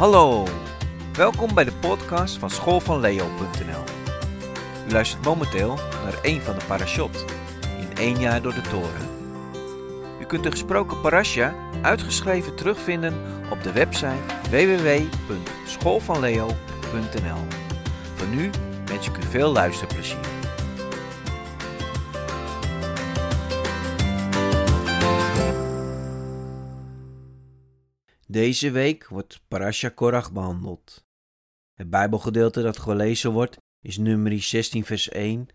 Hallo, welkom bij de podcast van schoolvanleo.nl. U luistert momenteel naar een van de parashot in één jaar door de toren. U kunt de gesproken parasha uitgeschreven terugvinden op de website www.schoolvanleo.nl. Voor nu wens ik u veel luisterplezier. Deze week wordt Parasha Korach behandeld. Het Bijbelgedeelte dat gelezen wordt is nummer 16 vers 1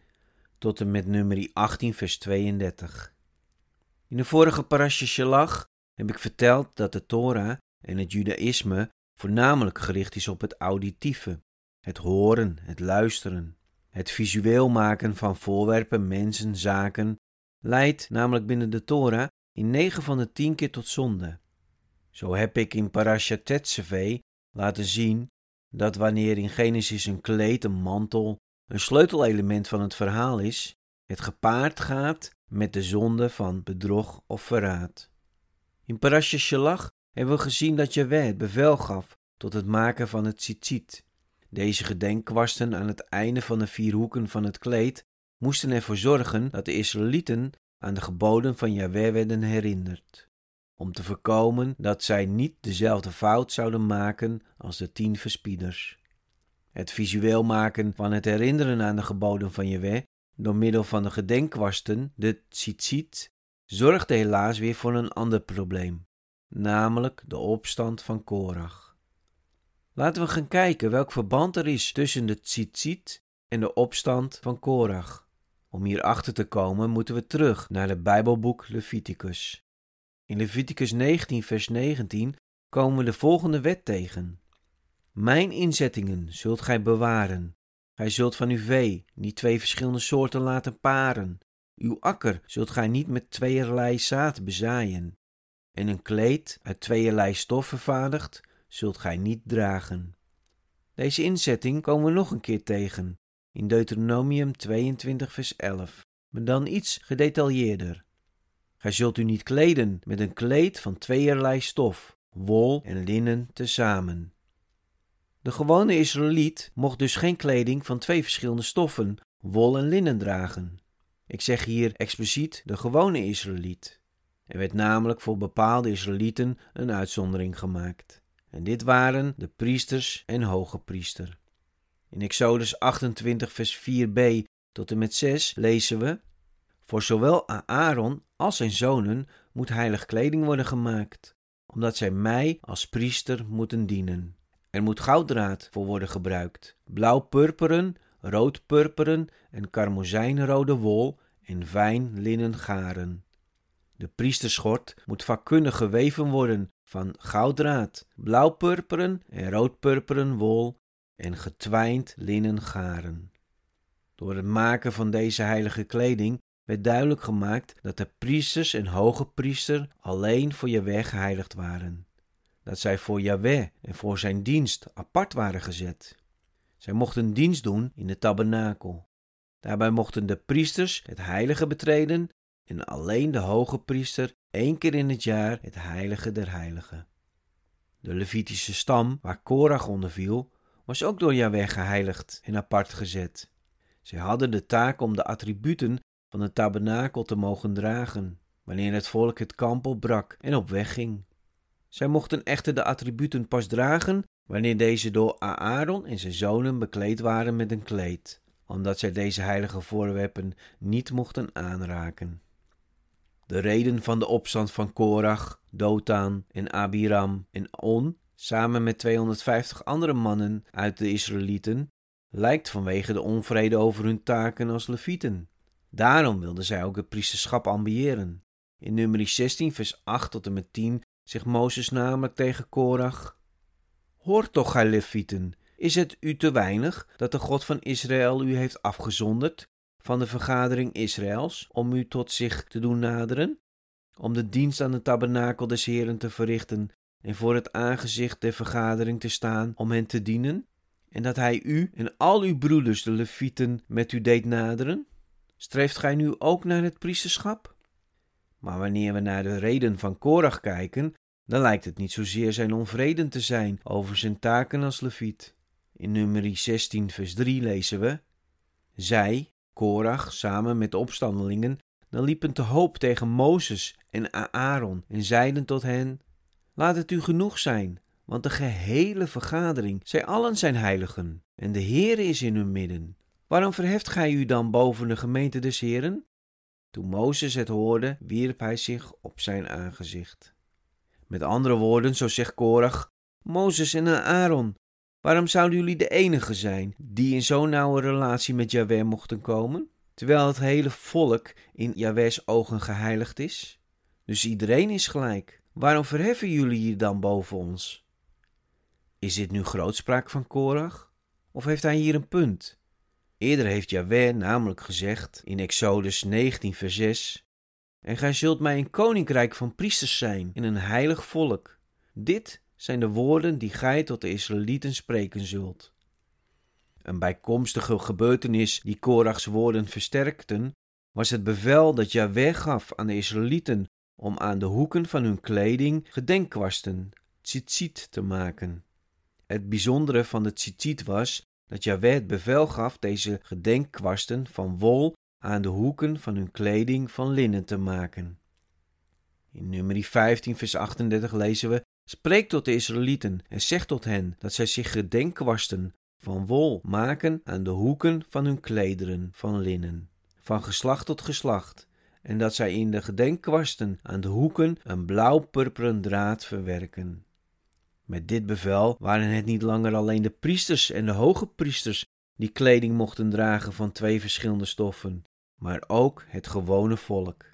tot en met nummer 18 vers 32. In de vorige Parasha Shalach heb ik verteld dat de Torah en het Judaïsme voornamelijk gericht is op het auditieve, het horen, het luisteren. Het visueel maken van voorwerpen, mensen, zaken leidt namelijk binnen de Torah in 9 van de 10 keer tot zonde. Zo heb ik in Parashat Tetzaveh laten zien dat wanneer in Genesis een kleed, een mantel, een sleutelelement van het verhaal is, het gepaard gaat met de zonde van bedrog of verraad. In Parashat Shalach hebben we gezien dat Jaweh het bevel gaf tot het maken van het tzitzit. Deze gedenkkwasten aan het einde van de vier hoeken van het kleed moesten ervoor zorgen dat de Israëlieten aan de geboden van Jaweh werden herinnerd om te voorkomen dat zij niet dezelfde fout zouden maken als de tien verspieders. Het visueel maken van het herinneren aan de geboden van Jewe door middel van de gedenkwasten, de tzitzit, zorgde helaas weer voor een ander probleem, namelijk de opstand van Korach. Laten we gaan kijken welk verband er is tussen de tzitzit en de opstand van Korach. Om hier achter te komen moeten we terug naar het Bijbelboek Leviticus. In Leviticus 19, vers 19 komen we de volgende wet tegen. Mijn inzettingen zult gij bewaren. Gij zult van uw vee niet twee verschillende soorten laten paren. Uw akker zult gij niet met tweeërlei zaad bezaaien. En een kleed uit tweeërlei stof vervaardigd zult gij niet dragen. Deze inzetting komen we nog een keer tegen in Deuteronomium 22, vers 11, maar dan iets gedetailleerder. Gij zult u niet kleden met een kleed van tweeërlei stof, wol en linnen tezamen. De gewone Israëliet mocht dus geen kleding van twee verschillende stoffen, wol en linnen dragen. Ik zeg hier expliciet de gewone Israëliet. Er werd namelijk voor bepaalde Israëlieten een uitzondering gemaakt. En dit waren de priesters en hoge priester. In Exodus 28, vers 4b tot en met 6 lezen we: voor zowel Aaron als zijn zonen moet heilig kleding worden gemaakt, omdat zij mij als priester moeten dienen. Er moet gouddraad voor worden gebruikt, blauw-purperen, rood-purperen en karmozijnrode wol en fijn linnen garen. De priesterschort moet vakkundig geweven worden van gouddraad, blauw-purperen en rood-purperen wol en getwijnd linnen garen. Door het maken van deze heilige kleding werd duidelijk gemaakt dat de priesters en hoge priester alleen voor Jahweh geheiligd waren. Dat zij voor Jahweh en voor zijn dienst apart waren gezet. Zij mochten dienst doen in de tabernakel. Daarbij mochten de priesters het heilige betreden en alleen de hoge priester één keer in het jaar het heilige der heiligen. De Levitische stam, waar Korach onder viel, was ook door Jahweh geheiligd en apart gezet. Zij hadden de taak om de attributen van de tabernakel te mogen dragen, wanneer het volk het kamp opbrak en op weg ging. Zij mochten echter de attributen pas dragen wanneer deze door Aaron en zijn zonen bekleed waren met een kleed, omdat zij deze heilige voorwerpen niet mochten aanraken. De reden van de opstand van Korach, Dotan en Abiram en On, samen met 250 andere mannen uit de Israëlieten, lijkt vanwege de onvrede over hun taken als levieten. Daarom wilden zij ook het priesterschap ambiëren. In nummer 16, vers 8 tot en met 10 zegt Mozes namelijk tegen Korach: Hoor toch, gij levieten, is het u te weinig dat de God van Israël u heeft afgezonderd van de vergadering Israëls om u tot zich te doen naderen? Om de dienst aan de tabernakel des Heren te verrichten en voor het aangezicht der vergadering te staan om hen te dienen? En dat hij u en al uw broeders, de levieten, met u deed naderen? Streeft gij nu ook naar het priesterschap? Maar wanneer we naar de reden van Korach kijken, dan lijkt het niet zozeer zijn onvreden te zijn over zijn taken als leviet. In nummer 16 vers 3 lezen we, Zij, Korach, samen met de opstandelingen, dan liepen te hoop tegen Mozes en Aaron en zeiden tot hen, Laat het u genoeg zijn, want de gehele vergadering, zij allen zijn heiligen, en de Heere is in hun midden. Waarom verheft gij u dan boven de gemeente des Heren? Toen Mozes het hoorde, wierp hij zich op zijn aangezicht. Met andere woorden, zo zegt Korach, Mozes en Aaron, waarom zouden jullie de enige zijn die in zo'n nauwe relatie met Yahweh mochten komen, terwijl het hele volk in Yahweh's ogen geheiligd is? Dus iedereen is gelijk. Waarom verheffen jullie hier dan boven ons? Is dit nu grootspraak van Korach? Of heeft hij hier een punt? Eerder heeft Yahweh namelijk gezegd in Exodus 19 vers 6 En gij zult mij een koninkrijk van priesters zijn in een heilig volk. Dit zijn de woorden die gij tot de Israëlieten spreken zult. Een bijkomstige gebeurtenis die Korachs woorden versterkten, was het bevel dat Yahweh gaf aan de Israëlieten om aan de hoeken van hun kleding gedenkkwasten, tzitzit, te maken. Het bijzondere van de tzitzit was dat Jaweh het bevel gaf deze gedenkkwasten van wol aan de hoeken van hun kleding van linnen te maken. In nummer 15 vers 38 lezen we, Spreek tot de Israëlieten en zeg tot hen dat zij zich gedenkkwasten van wol maken aan de hoeken van hun klederen van linnen, van geslacht tot geslacht, en dat zij in de gedenkkwasten aan de hoeken een blauw-purperen draad verwerken. Met dit bevel waren het niet langer alleen de priesters en de hoge priesters die kleding mochten dragen van twee verschillende stoffen, maar ook het gewone volk.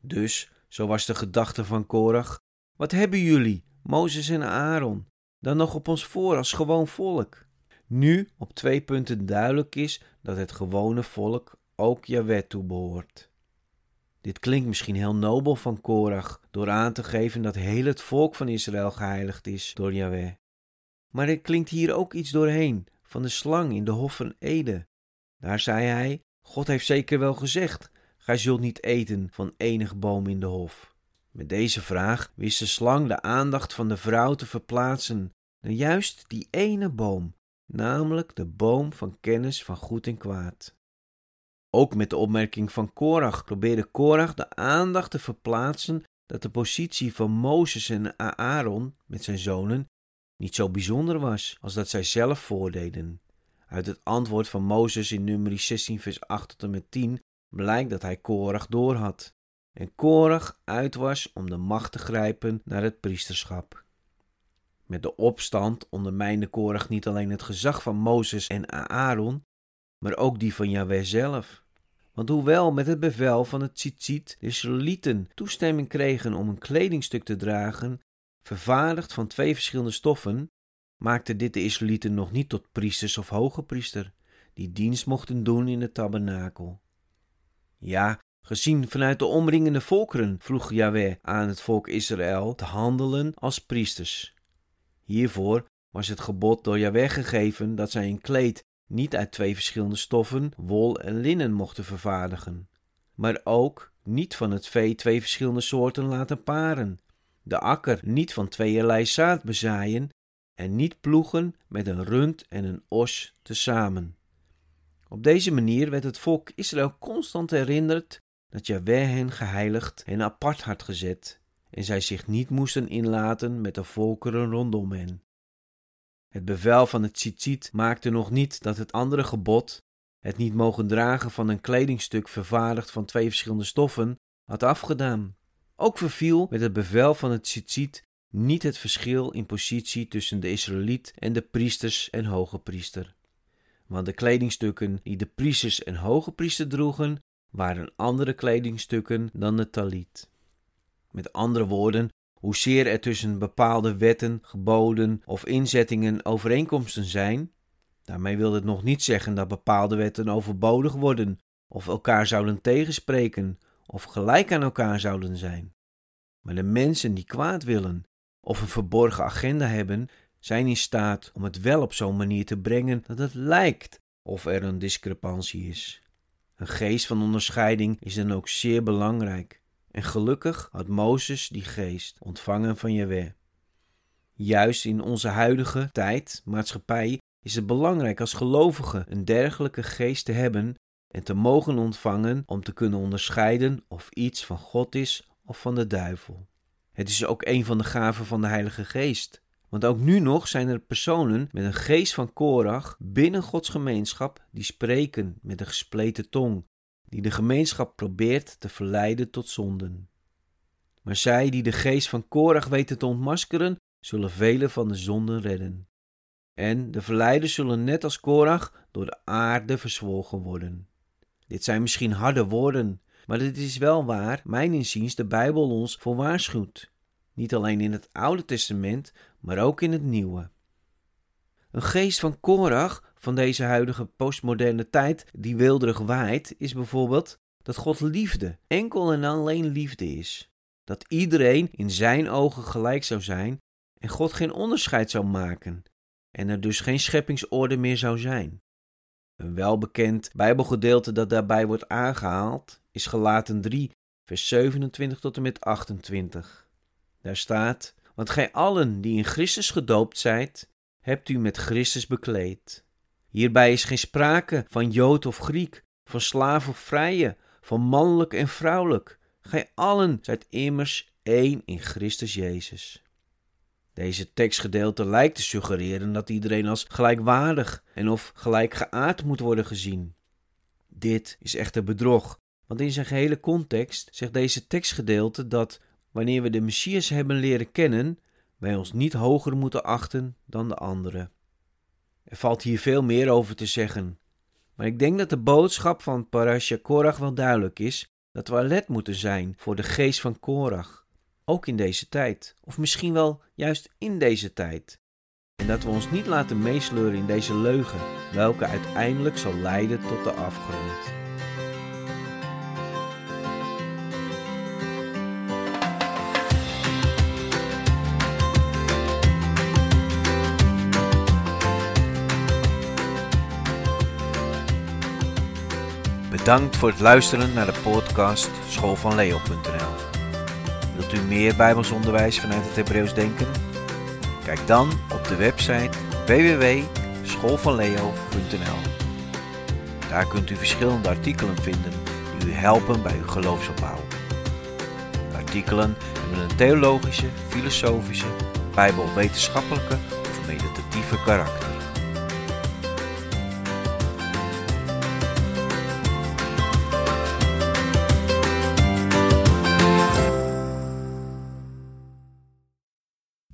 Dus, zo was de gedachte van Korach, wat hebben jullie, Mozes en Aaron, dan nog op ons voor als gewoon volk? Nu op twee punten duidelijk is dat het gewone volk ook Jaweh toebehoort. Dit klinkt misschien heel nobel van Korach, door aan te geven dat heel het volk van Israël geheiligd is door Yahweh. Maar er klinkt hier ook iets doorheen, van de slang in de hof van Ede. Daar zei hij, God heeft zeker wel gezegd, gij zult niet eten van enig boom in de hof. Met deze vraag wist de slang de aandacht van de vrouw te verplaatsen naar juist die ene boom, namelijk de boom van kennis van goed en kwaad. Ook met de opmerking van Korach probeerde Korach de aandacht te verplaatsen dat de positie van Mozes en Aaron met zijn zonen niet zo bijzonder was als dat zij zelf voordeden. Uit het antwoord van Mozes in nummer 16 vers 8 tot en met 10 blijkt dat hij Korach doorhad en Korach uit was om de macht te grijpen naar het priesterschap. Met de opstand ondermijnde Korach niet alleen het gezag van Mozes en Aaron, maar ook die van Yahweh zelf. Want hoewel met het bevel van het tzitzit de Israëlieten toestemming kregen om een kledingstuk te dragen, vervaardigd van twee verschillende stoffen, maakte dit de Israëlieten nog niet tot priesters of hoge priester, die dienst mochten doen in het tabernakel. Ja, gezien vanuit de omringende volkeren vroeg Yahweh aan het volk Israël te handelen als priesters. Hiervoor was het gebod door Yahweh gegeven dat zij een kleed niet uit twee verschillende stoffen, wol en linnen mochten vervaardigen, maar ook niet van het vee twee verschillende soorten laten paren, de akker niet van tweeërlei zaad bezaaien en niet ploegen met een rund en een os tezamen. Op deze manier werd het volk Israël constant herinnerd dat Jahweh hen geheiligd en apart had gezet en zij zich niet moesten inlaten met de volkeren rondom hen. Het bevel van het tzitzit maakte nog niet dat het andere gebod, het niet mogen dragen van een kledingstuk vervaardigd van twee verschillende stoffen, had afgedaan. Ook verviel met het bevel van het tzitzit niet het verschil in positie tussen de Israëliet en de priesters en hoge priester. Want de kledingstukken die de priesters en hoge priester droegen, waren andere kledingstukken dan de talit. Met andere woorden, Hoezeer er tussen bepaalde wetten, geboden of inzettingen overeenkomsten zijn, daarmee wil het nog niet zeggen dat bepaalde wetten overbodig worden of elkaar zouden tegenspreken of gelijk aan elkaar zouden zijn. Maar de mensen die kwaad willen of een verborgen agenda hebben, zijn in staat om het wel op zo'n manier te brengen dat het lijkt of er een discrepantie is. Een geest van onderscheiding is dan ook zeer belangrijk En gelukkig had Mozes die geest ontvangen van Jewe. Juist in onze huidige tijd, maatschappij, is het belangrijk als gelovige een dergelijke geest te hebben en te mogen ontvangen om te kunnen onderscheiden of iets van God is of van de duivel. Het is ook een van de gaven van de Heilige Geest. Want ook nu nog zijn er personen met een geest van Korach binnen Gods gemeenschap die spreken met een gespleten tong, die de gemeenschap probeert te verleiden tot zonden. Maar zij die de geest van Korach weten te ontmaskeren, zullen vele van de zonden redden. En de verleiders zullen net als Korach door de aarde verzwolgen worden. Dit zijn misschien harde woorden, maar het is wel waar, mijn inziens, de Bijbel ons voor waarschuwt. Niet alleen in het Oude Testament, maar ook in het Nieuwe. Een geest van Korach van deze huidige postmoderne tijd die wilderig waait, is bijvoorbeeld dat God liefde, enkel en alleen liefde is. Dat iedereen in zijn ogen gelijk zou zijn en God geen onderscheid zou maken en er dus geen scheppingsorde meer zou zijn. Een welbekend Bijbelgedeelte dat daarbij wordt aangehaald is Gelaten 3, vers 27 tot en met 28. Daar staat: Want gij allen die in Christus gedoopt zijt, hebt u met Christus bekleed. Hierbij is geen sprake van Jood of Griek, van slaaf of vrije, van mannelijk en vrouwelijk. Gij allen zijt immers één in Christus Jezus. Deze tekstgedeelte lijkt te suggereren dat iedereen als gelijkwaardig en of gelijkgeaard moet worden gezien. Dit is echter bedrog, want in zijn gehele context zegt deze tekstgedeelte dat wanneer we de Messias hebben leren kennen, wij ons niet hoger moeten achten dan de anderen. Er valt hier veel meer over te zeggen, maar ik denk dat de boodschap van Parasha Korach wel duidelijk is dat we alert moeten zijn voor de geest van Korach ook in deze tijd, of misschien wel juist in deze tijd. En dat we ons niet laten meesleuren in deze leugen, welke uiteindelijk zal leiden tot de afgrond. Bedankt voor het luisteren naar de podcast schoolvanleo.nl Wilt u meer Bijbelsonderwijs vanuit het Hebreeuws denken? Kijk dan op de website www.schoolvanleo.nl. Daar kunt u verschillende artikelen vinden die u helpen bij uw geloofsopbouw. Artikelen hebben een theologische, filosofische, bijbelwetenschappelijke of meditatieve karakter.